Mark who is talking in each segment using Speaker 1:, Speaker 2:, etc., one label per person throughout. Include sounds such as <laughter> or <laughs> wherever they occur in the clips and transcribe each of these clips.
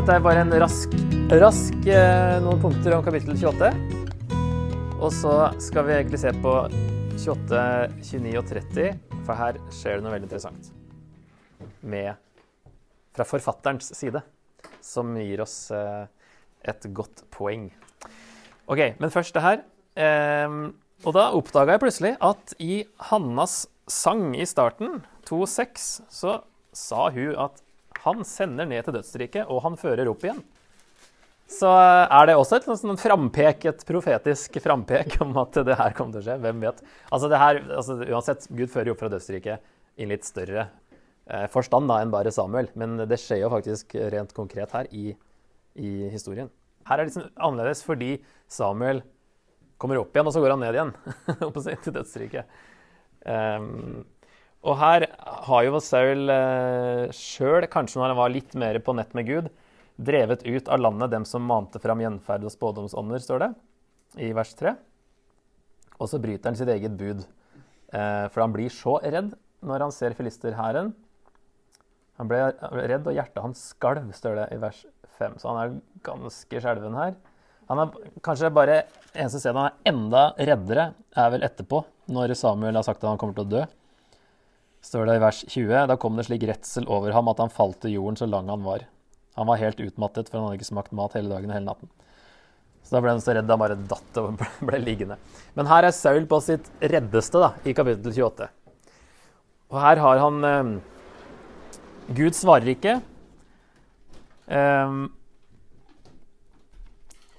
Speaker 1: Dette er bare en rask, rask eh, noen punkter om kapittel 28. Og så skal vi egentlig se på 28, 29 og 30, for her skjer det noe veldig interessant. Med, fra forfatterens side, som gir oss eh, et godt poeng. OK, men først det her. Eh, og da oppdaga jeg plutselig at i Hannas sang i starten, 2.6, så sa hun at han sender ned til dødsriket, og han fører opp igjen. Så eh, er det også et sånn frampek, et profetisk frampek om at det her kommer til å skje. Hvem vet? Altså det her, altså Uansett, Gud fører jo opp fra dødsriket i litt større eh, forstand da, enn bare Samuel. Men det skjer jo faktisk rent konkret her i, i historien. Her er det liksom annerledes fordi Samuel kommer opp igjen, og så går han ned igjen <laughs> til dødsriket. Um, og her har jo Saul eh, sjøl, kanskje når han var litt mer på nett med Gud, drevet ut av landet dem som mante fram gjenferd og spådomsånder, står det i vers 3. Og så bryter han sitt eget bud, eh, for han blir så redd når han ser filisterhæren. Han ble redd, og hjertet hans skalv, står det i vers 5. Så han er ganske skjelven her. Han er kanskje bare eneste stedet han er enda reddere, er vel etterpå, når Samuel har sagt at han kommer til å dø står det i vers 20. Da kom det slik redsel over ham at han falt til jorden så lang han var. Han var helt utmattet, for han hadde ikke smakt mat hele dagen og hele natten. Så da ble han så redd han bare datt og ble, liggende. Men her er Saul på sitt reddeste da, i kapittel 28. Og her har han eh, Gud svarer ikke. Eh,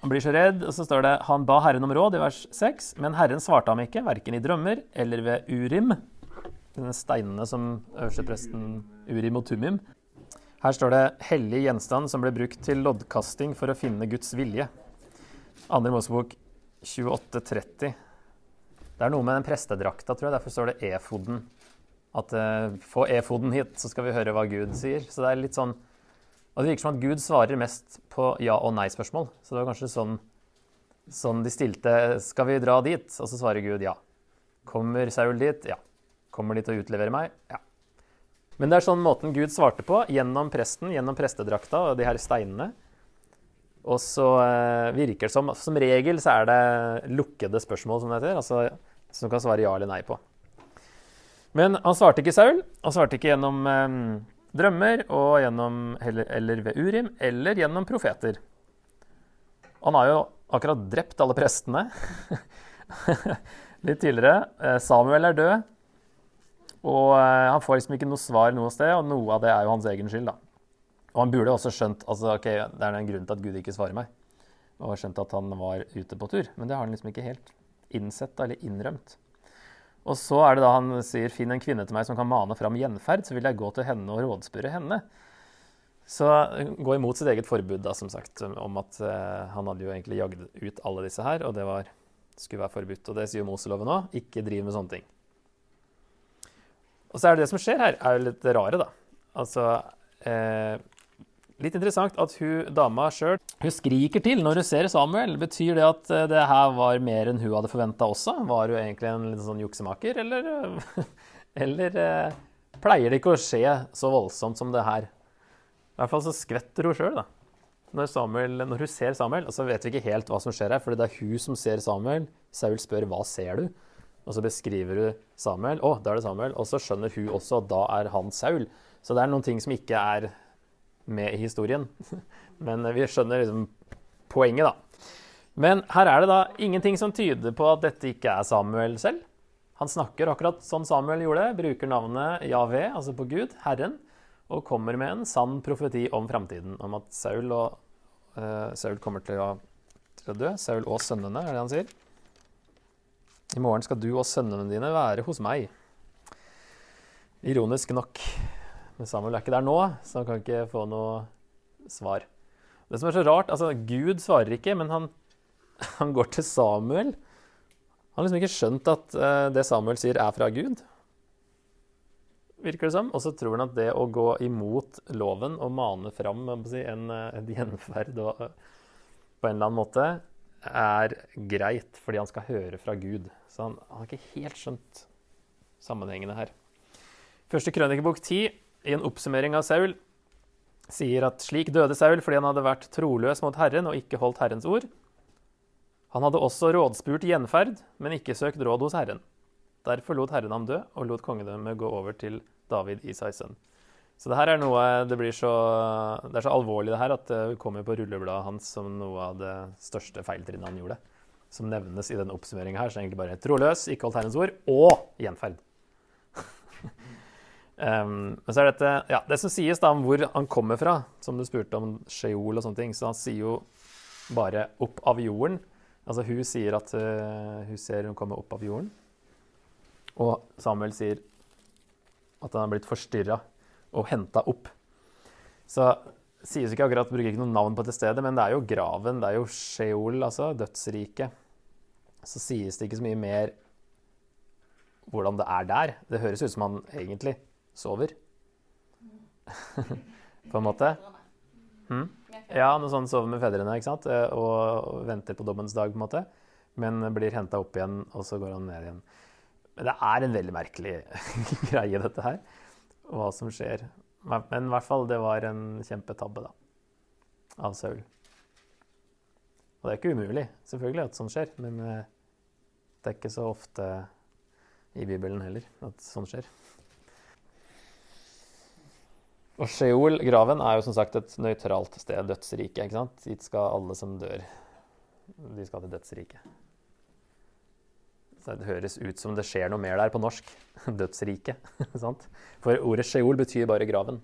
Speaker 1: han blir så redd, og så står det han ba Herren om råd i vers 6, men Herren svarte ham ikke, verken i drømmer eller ved Urim, denne steinene som øverstepresten Urim og Tumim. Her står det 'hellig gjenstand som ble brukt til loddkasting for å finne Guds vilje'. Andre Mosebok 2830. Det er noe med den prestedrakta, tror jeg. Derfor står det efoden. At uh, få efoden hit, så skal vi høre hva Gud sier. Så det er litt sånn Og det virker som at Gud svarer mest på ja- og nei-spørsmål. Så det var kanskje sånn, sånn de stilte 'Skal vi dra dit?' Og så svarer Gud ja. Kommer Saul dit? Ja. Kommer de til å utlevere meg? Ja. Men det er sånn måten Gud svarte på, gjennom presten, gjennom prestedrakta og de her steinene. Og så eh, virker det som Som regel så er det lukkede spørsmål, som det heter. Altså som kan svare ja eller nei på. Men han svarte ikke Saul. Han svarte ikke gjennom eh, drømmer gjennom, eller, eller ved Urim, eller gjennom profeter. Han har jo akkurat drept alle prestene. <laughs> Litt tidligere. Eh, Samuel er død. Og eh, han får liksom ikke noe svar noe sted, og noe av det er jo hans egen skyld. da. Og han burde også skjønt altså, ok, det er en grunn til at Gud ikke svarer meg. Og skjønt at han var ute på tur. Men det har han liksom ikke helt innsett eller innrømt. Og så er det da han sier 'finn en kvinne til meg som kan mane fram gjenferd', så vil jeg gå til henne og rådspørre henne. Så gå imot sitt eget forbud, da, som sagt, om at eh, han hadde jo egentlig jagd ut alle disse her, og det var, skulle være forbudt. Og det sier jo Moseloven òg. Ikke driv med sånne ting. Og så er det det som skjer her, er jo litt rare, da. Altså eh, Litt interessant at hun dama sjøl skriker til når hun ser Samuel. Betyr det at eh, det her var mer enn hun hadde forventa også? Var hun egentlig en litt sånn juksemaker, eller, <laughs> eller eh, pleier det ikke å skje så voldsomt som det her? I hvert fall så skvetter hun sjøl, da. Når, Samuel, når, hun ser Samuel, og så vet vi ikke helt hva som skjer her, for det er hun som ser Samuel. Saul spør 'hva ser du?' Og så beskriver du Samuel. Å, da er det Samuel. Og så skjønner hun også at da er han Saul. Så det er noen ting som ikke er med i historien. <laughs> Men vi skjønner liksom poenget, da. Men her er det da ingenting som tyder på at dette ikke er Samuel selv. Han snakker akkurat sånn Samuel gjorde, bruker navnet Javé, altså på Gud, Herren, og kommer med en sann profeti om framtiden. Om at Saul, og, uh, Saul kommer til å, til å dø. Saul og sønnene, er det han sier. I morgen skal du og sønnene dine være hos meg. Ironisk nok. Men Samuel er ikke der nå, så han kan ikke få noe svar. Det som er så rart, altså Gud svarer ikke, men han, <laughs> han går til Samuel. Han har liksom ikke skjønt at uh, det Samuel sier, er fra Gud. Virker det som. Og så tror han at det å gå imot loven og mane fram si, en, eh, en gjenferd og, uh, på en eller annen måte, er greit fordi han skal høre fra Gud. Så han, han har ikke helt skjønt sammenhengene her. Første krønikebok 10, i en oppsummering av Saul, sier at slik døde Saul fordi han hadde vært troløs mot Herren og ikke holdt Herrens ord. Han hadde også rådspurt gjenferd, men ikke søkt råd hos Herren. Derfor lot Herren ham dø, og lot kongedømmet gå over til David Isais sønn. Så det her er noe Det blir så, det er så alvorlig det her at det kommer på rullebladet hans som noe av det største feiltrinnet han gjorde. Som nevnes i denne oppsummeringa her. Så egentlig bare troløs, ikke holdt Herrens ord, og gjenferd. um, <laughs> men så er dette Ja, det som sies da om hvor han kommer fra, som du spurte om Sheol og sånne ting, så han sier jo bare 'opp av jorden'. Altså hun sier at uh, hun ser hun kommer opp av jorden. Og Samuel sier at han har blitt forstyrra og henta opp. Så sies ikke akkurat, bruker ikke noe navn på dette stedet, men det er jo graven, det er jo Sheol, altså dødsriket. Så sies det ikke så mye mer hvordan det er der. Det høres ut som han egentlig sover. <laughs> på en måte. Hmm? Ja, noe sånn sover med fedrene ikke sant? Eh, og venter på dommens dag, på en måte. Men blir henta opp igjen, og så går han ned igjen. Men det er en veldig merkelig <laughs> greie, dette her hva som skjer. Men i hvert fall, det var en kjempetabbe da, av Saul. Og det er ikke umulig, selvfølgelig, at sånt skjer. Men eh, det er ikke så ofte i Bibelen heller at sånt skjer. Og Sheol, graven, er jo som sagt et nøytralt sted, dødsriket. ikke sant? Dit skal alle som dør. De skal til dødsriket. Det høres ut som det skjer noe mer der på norsk. <laughs> Dødsriket. <laughs> For ordet Sheol betyr bare graven.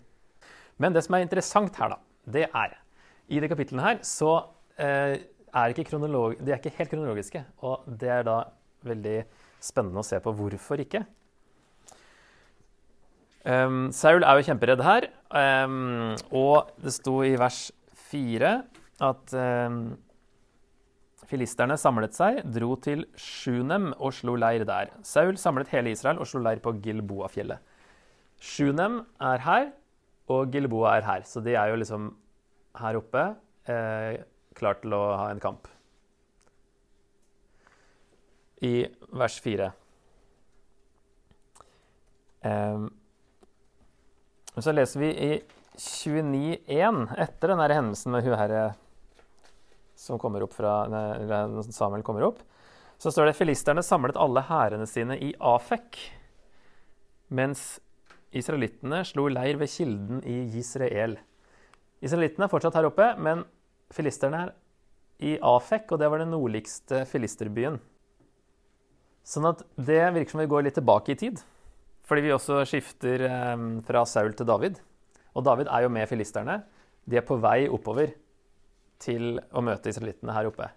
Speaker 1: Men det som er interessant her, da, det er I de kapitlene her så eh, er ikke de er ikke helt kronologiske. Og det er da veldig spennende å se på hvorfor ikke. Um, Saul er jo kjemperedd her, um, og det sto i vers 4 at um, Filisterne samlet seg, dro til Sjunem og slo leir der. Saul samlet hele Israel og slo leir på Gilboa-fjellet. Sjunem er her, og Gilboa er her. Så de er jo liksom her oppe, eh, klar til å ha en kamp. I vers 4. Eh, så leser vi i 29.1, etter den hendelsen med hun herre som kommer opp fra, når Samuel kommer opp, så står det filisterne samlet alle hærene sine i Afek, mens israelittene slo leir ved kilden i Israel. Israelittene er fortsatt her oppe, men filisterne er i Afek, og det var den nordligste filisterbyen. Sånn at det virker som vi går litt tilbake i tid. Fordi vi også skifter eh, fra Saul til David. Og David er jo med filisterne. De er på vei oppover til å møte israelittene her oppe.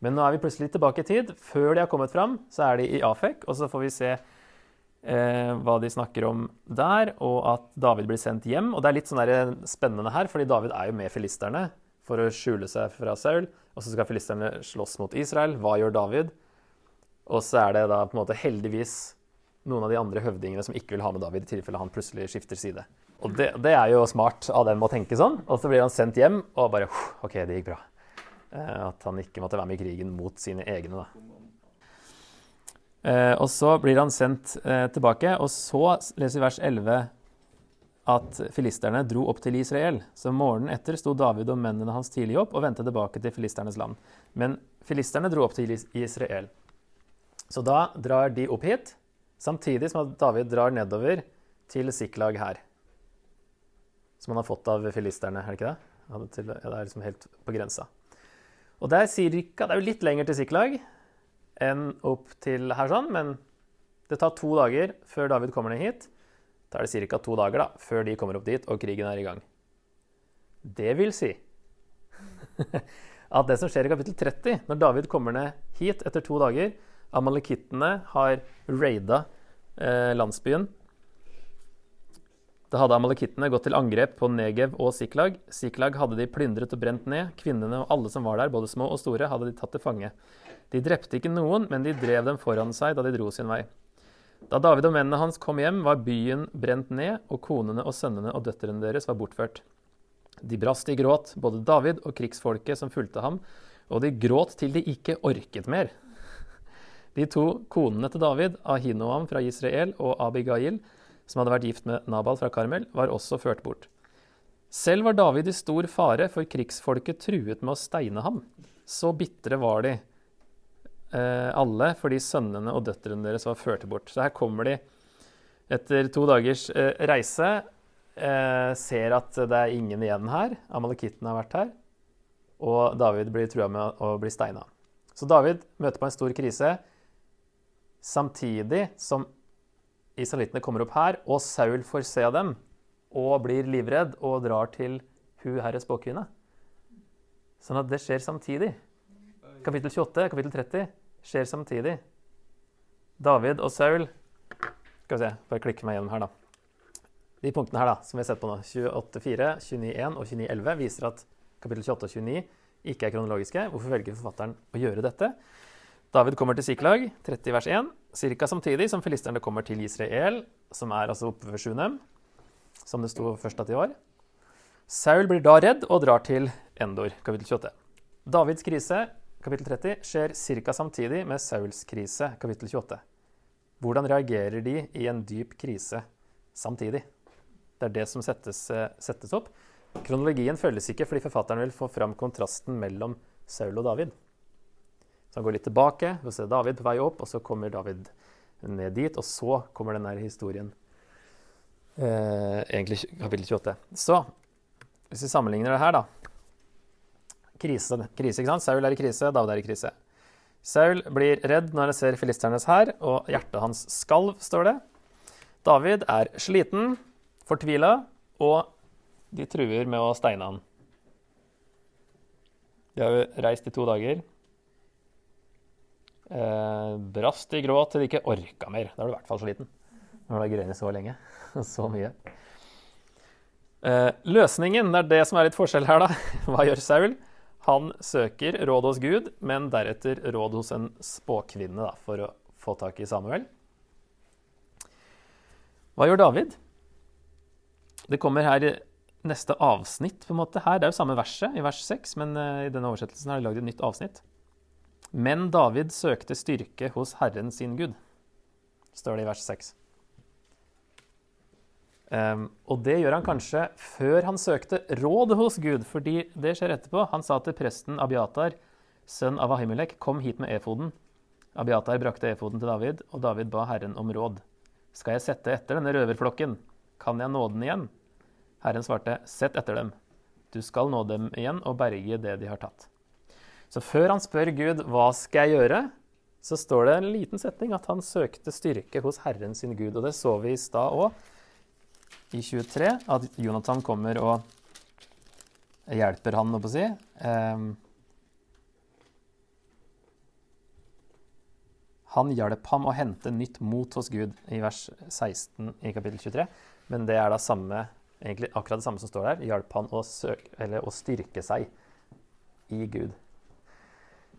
Speaker 1: Men nå er vi plutselig tilbake i tid. Før de har kommet fram, så er de i Afek, og så får vi se eh, hva de snakker om der, og at David blir sendt hjem. Og det er litt sånn spennende her, fordi David er jo med filisterne for å skjule seg fra Saul. Og så skal filisterne slåss mot Israel. Hva gjør David? Og så er det da på en måte heldigvis noen av de andre høvdingene som ikke vil ha med David, i tilfelle han plutselig skifter side. Og det, det, er jo smart av dem å tenke sånn. Og så blir han sendt hjem, og bare OK, det gikk bra. Eh, at han ikke måtte være med i krigen mot sine egne, da. Eh, og så blir han sendt eh, tilbake, og så leser vi vers 11 at filisterne dro opp til Israel. Så morgenen etter sto David og mennene hans tidlig opp og vendte tilbake til filisternes land. Men filisterne dro opp til Israel. Så da drar de opp hit, samtidig som at David drar nedover til Siklag her som han har fått av filisterne, er det ikke det? Ja, det er liksom helt på grensa. Og det er, cirka, det er jo litt lenger til Siklag enn opp til her sånn, men det tar to dager før David kommer ned hit. Da er det ca. to dager da, før de kommer opp dit og krigen er i gang. Det vil si <laughs> at det som skjer i kapittel 30, når David kommer ned hit etter to dager Amalekittene har raida eh, landsbyen da hadde amalekittene gått til angrep på Negev og Siklag. Siklag hadde de plyndret og brent ned. Kvinnene og alle som var der, både små og store, hadde de tatt til fange. De drepte ikke noen, men de drev dem foran seg da de dro sin vei. Da David og mennene hans kom hjem, var byen brent ned, og konene og sønnene og døtrene deres var bortført. De brast i gråt, både David og krigsfolket som fulgte ham, og de gråt til de ikke orket mer. De to konene til David, Ahinoam fra Israel og Abigail, som hadde vært gift med Nabal fra Karmel, var også ført bort. Selv var David i stor fare, for krigsfolket truet med å steine ham. Så bitre var de eh, alle fordi sønnene og døtrene deres var ført bort. Så her kommer de etter to dagers eh, reise. Eh, ser at det er ingen igjen her. Amalekittene har vært her. Og David blir trua med å bli steina. Så David møter på en stor krise samtidig som israelittene kommer opp her, og Saul får se dem og blir livredd og drar til hu herre spåkvinne. Sånn at det skjer samtidig. Kapittel 28, kapittel 30 skjer samtidig. David og Saul Skal vi se, bare klikke meg gjennom her, da. De punktene her da, som vi har sett på nå, 28.4, 29.1 og 29.11, viser at kapittel 28 og 29 ikke er kronologiske. Hvorfor velger forfatteren å gjøre dette? David kommer til Siklag, 30 vers 1, ca. samtidig som filisterne kommer til Israel, som er altså oppe ved Sjunem som det sto først at de var. Saul blir da redd og drar til Endor, kapittel 28. Davids krise, kapittel 30, skjer ca. samtidig med Sauls krise, kapittel 28. Hvordan reagerer de i en dyp krise samtidig? Det er det som settes, eh, settes opp. Kronologien følges ikke fordi forfatteren vil få fram kontrasten mellom Saul og David. Så han går litt tilbake, så ser David på vei opp, og så kommer David ned dit, og så kommer denne historien Eh, egentlig kapittel 28. Så hvis vi sammenligner det her, da Krise, krise, ikke sant? Saul er i krise, David er i krise. Saul blir redd når han ser filisternes hær, og hjertet hans skalv, står det. David er sliten, fortvila, og de truer med å steine han. De har jo reist i to dager. Eh, brast i gråt til de ikke orka mer. Da er du i hvert fall sliten. Når du har grenet så lenge. <laughs> så mye. Eh, løsningen, det er det som er litt forskjell her, da. <laughs> Hva gjør Saul? Han søker råd hos Gud, men deretter råd hos en spåkvinne da, for å få tak i Samuel. Hva gjør David? Det kommer her i neste avsnitt. på en måte her. Det er jo samme verset i vers 6, men uh, i denne oversettelsen har de lagd et nytt avsnitt. Men David søkte styrke hos Herren sin Gud, står det i vers 6. Um, og det gjør han kanskje før han søkte råd hos Gud, fordi det skjer etterpå. Han sa til presten Abiatar, sønn av Ahimelek, kom hit med efoden. Abiatar brakte efoden til David, og David ba Herren om råd. Skal jeg sette etter denne røverflokken? Kan jeg nå den igjen? Herren svarte, sett etter dem. Du skal nå dem igjen og berge det de har tatt. Så før han spør Gud hva skal jeg gjøre, så står det en liten setning at han søkte styrke hos Herren sin Gud. Og det så vi i stad òg i 23 at Jonathan kommer og hjelper han, å si. Um, han hjalp ham å hente nytt mot hos Gud i vers 16 i kapittel 23. Men det er da samme, egentlig akkurat det samme som står der. Hjalp han å, søke, eller, å styrke seg i Gud.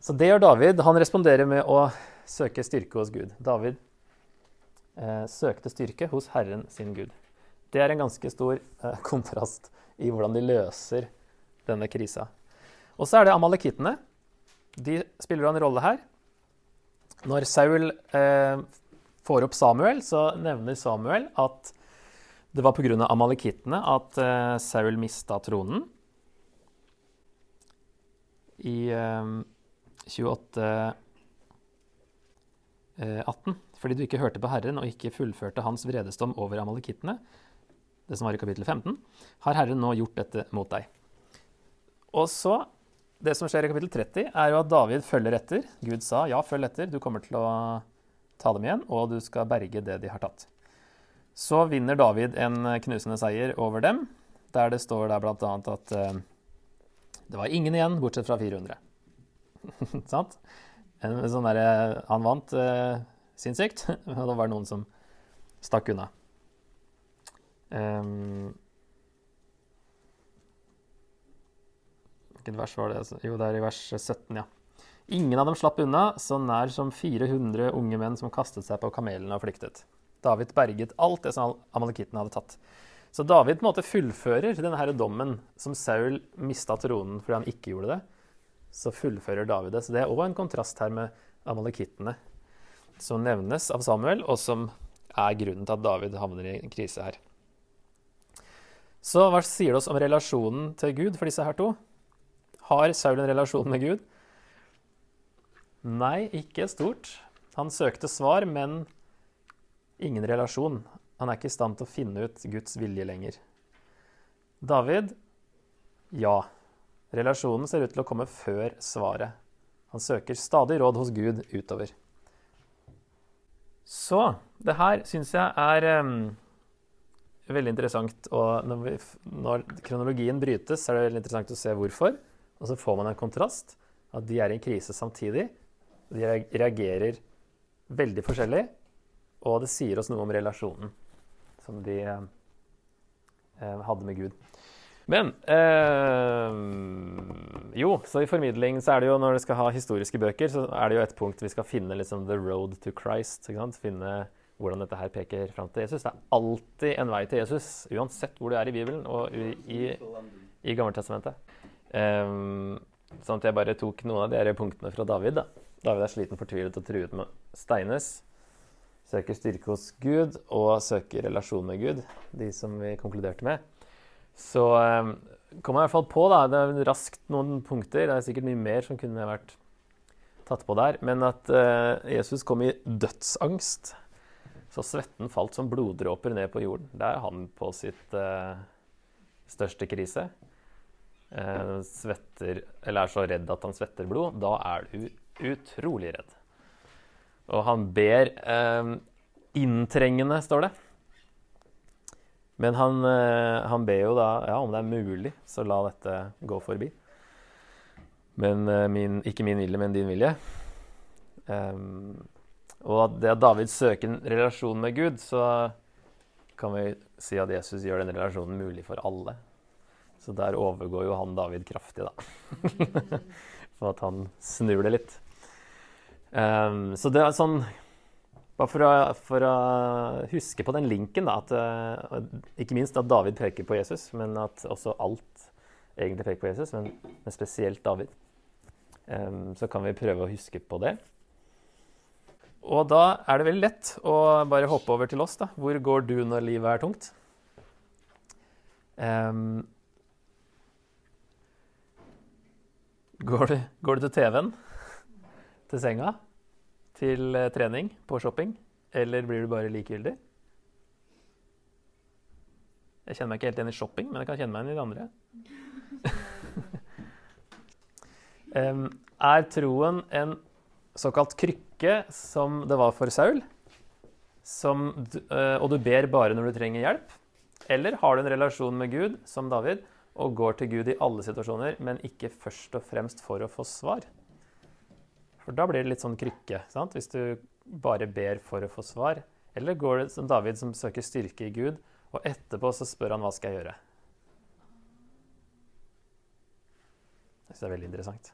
Speaker 1: Så det gjør David. Han responderer med å søke styrke hos Gud. David eh, søkte styrke hos Herren sin Gud. Det er en ganske stor eh, <laughs> kontrast i hvordan de løser denne krisa. Og så er det amalekittene. De spiller en rolle her. Når Saul eh, får opp Samuel, så nevner Samuel at det var pga. amalekittene at eh, Saul mista tronen. I eh, 28 18. Eh, fordi du ikke hørte på Herren og ikke fullførte hans vredesdom over amalekittene, det som var i kapittel 15, har Herren nå gjort dette mot deg. Og så, Det som skjer i kapittel 30, er jo at David følger etter. Gud sa ja, følg etter, du kommer til å ta dem igjen, og du skal berge det de har tatt. Så vinner David en knusende seier over dem, der det står der bl.a. at uh, det var ingen igjen, bortsett fra 400. <laughs> Sant? Sånn der, han vant eh, sinnssykt, <laughs> og da var det noen som stakk unna. Um, Hvilket vers var det? Altså, jo, det er i vers 17, ja. Ingen av dem slapp unna, så nær som 400 unge menn som kastet seg på kamelene og flyktet. David berget alt det som amalekittene hadde tatt. Så David på en måte fullfører denne dommen som Saul mista tronen fordi han ikke gjorde det. Så fullfører David det. Så det er òg en kontrast her med amalekittene, som nevnes av Samuel, og som er grunnen til at David havner i en krise her. Så hva sier det oss om relasjonen til Gud for disse her to? Har Saul en relasjon med Gud? Nei, ikke stort. Han søkte svar, men ingen relasjon. Han er ikke i stand til å finne ut Guds vilje lenger. David ja. Relasjonen ser ut til å komme før svaret. Han søker stadig råd hos Gud utover. Så det her syns jeg er um, veldig interessant. Og når, vi, når, kronologien brytes, er det veldig interessant å se hvorfor. Og så får man en kontrast. At de er i en krise samtidig. De reagerer veldig forskjellig. Og det sier oss noe om relasjonen som de um, hadde med Gud. Men eh, Jo, så i formidling så er det jo når du skal ha historiske bøker, så er det jo et punkt vi skal finne liksom the road to Christ. Finne hvordan dette her peker fram til Jesus. Det er alltid en vei til Jesus, uansett hvor du er i Bibelen og i, i, i Gammeltestamentet. Um, sånn at jeg bare tok noen av de punktene fra David. da. David er sliten, fortvilet og truet med steines. Søker styrke hos Gud og søker relasjon med Gud, de som vi konkluderte med. Så um, kom jeg i hvert fall på, da. Det er raskt noen punkter. Det er sikkert mye mer som kunne vært tatt på der. Men at uh, Jesus kom i dødsangst. Så svetten falt som bloddråper ned på jorden. Der er han på sitt uh, største krise. Uh, svetter, eller er så redd at han svetter blod. Da er du utrolig redd. Og han ber inntrengende, står det. Men han, eh, han, ber jo da ja, om det er mulig, så la dette gå forbi. Men eh, min, ikke min vilje, men din vilje. Um, og det at David søker en relasjon med Gud, så kan vi si at Jesus gjør den relasjonen mulig for alle. Så der overgår jo han David kraftig, da. <laughs> for at han snur det litt. Um, så det er sånn bare for å, for å, huske på den linken, da, at, uh, ikke minst at David peker på Jesus, men at også alt egentlig peker på Jesus, men, men spesielt David. Um, så kan vi prøve å huske på det. Og da er det veldig lett å bare hoppe over til oss. da. Hvor går du når livet er tungt? Um, går, du, går du til TV-en? Til senga? Til eh, trening på shopping, eller blir du bare likegyldig? Jeg kjenner meg ikke helt igjen i shopping, men jeg kan kjenne meg igjen i det andre. <laughs> um, er troen en såkalt krykke, som det var for Saul, som, uh, og du ber bare når du trenger hjelp? Eller har du en relasjon med Gud, som David, og går til Gud i alle situasjoner, men ikke først og fremst for å få svar? For da blir det litt sånn krykke, sant? hvis du bare ber for å få svar. Eller går det som David som søker styrke i Gud, og etterpå så spør han hva skal jeg gjøre. Jeg syns det er veldig interessant.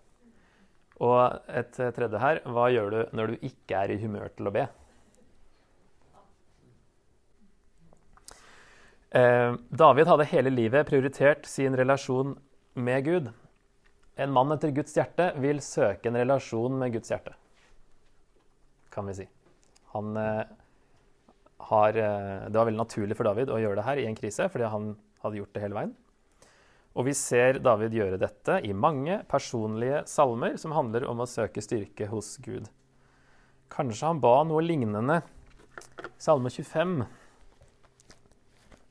Speaker 1: Og et tredje her hva gjør du når du ikke er i humør til å be? Eh, David hadde hele livet prioritert sin relasjon med Gud. En mann etter Guds hjerte vil søke en relasjon med Guds hjerte, kan vi si. Han eh, har eh, Det var veldig naturlig for David å gjøre det her i en krise, fordi han hadde gjort det hele veien. Og vi ser David gjøre dette i mange personlige salmer som handler om å søke styrke hos Gud. Kanskje han ba noe lignende. Salme 25.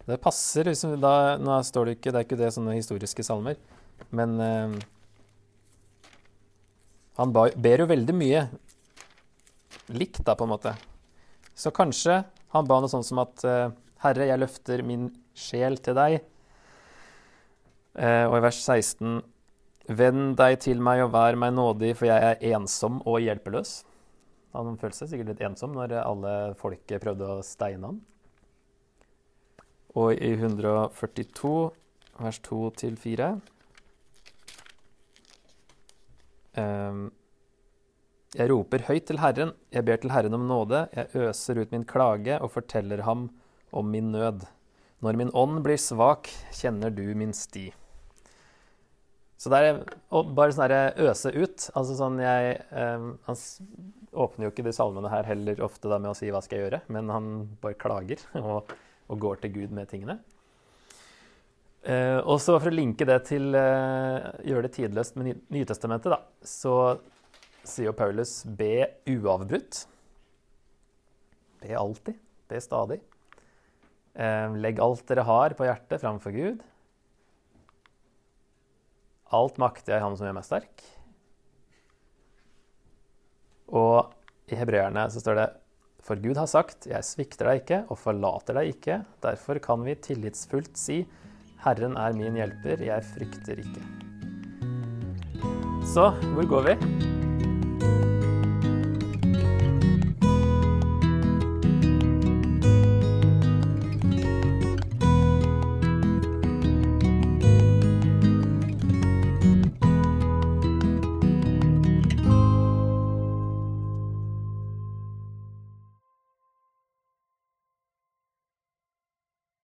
Speaker 1: Det passer. Da, nå står det ikke, det er ikke det sånne historiske salmer, men eh, han ber jo veldig mye likt, da, på en måte. Så kanskje han ba noe sånt som at eh, Herre, jeg løfter min sjel til deg. Eh, og i vers 16 Vend deg til meg og vær meg nådig, for jeg er ensom og hjelpeløs. Han følte seg sikkert litt ensom når alle folket prøvde å steine ham. Og i 142, vers 2-4 Ehm, jeg roper høyt til Herren, jeg ber til Herren om nåde, jeg øser ut min klage og forteller ham om min nød. Når min ånd blir svak, kjenner du min sti. Så det er bare sånn herre øse ut. Altså sånn jeg eh, Han åpner jo ikke de salmene her heller ofte da med å si 'hva skal jeg gjøre', men han bare klager <laughs> og, og går til Gud med tingene. Eh, og så for å linke det til eh, gjøre det tidløst med Nytestamentet, da, så sier jo Paulus be uavbrutt. Be alltid. Be stadig. Eh, legg alt dere har på hjertet framfor Gud. Alt makter jeg Han som gjør meg sterk. Og i hebreerne så står det For Gud har sagt, jeg svikter deg ikke og forlater deg ikke. Derfor kan vi tillitsfullt si, Herren er min hjelper, jeg frykter ikke. Så hvor går vi?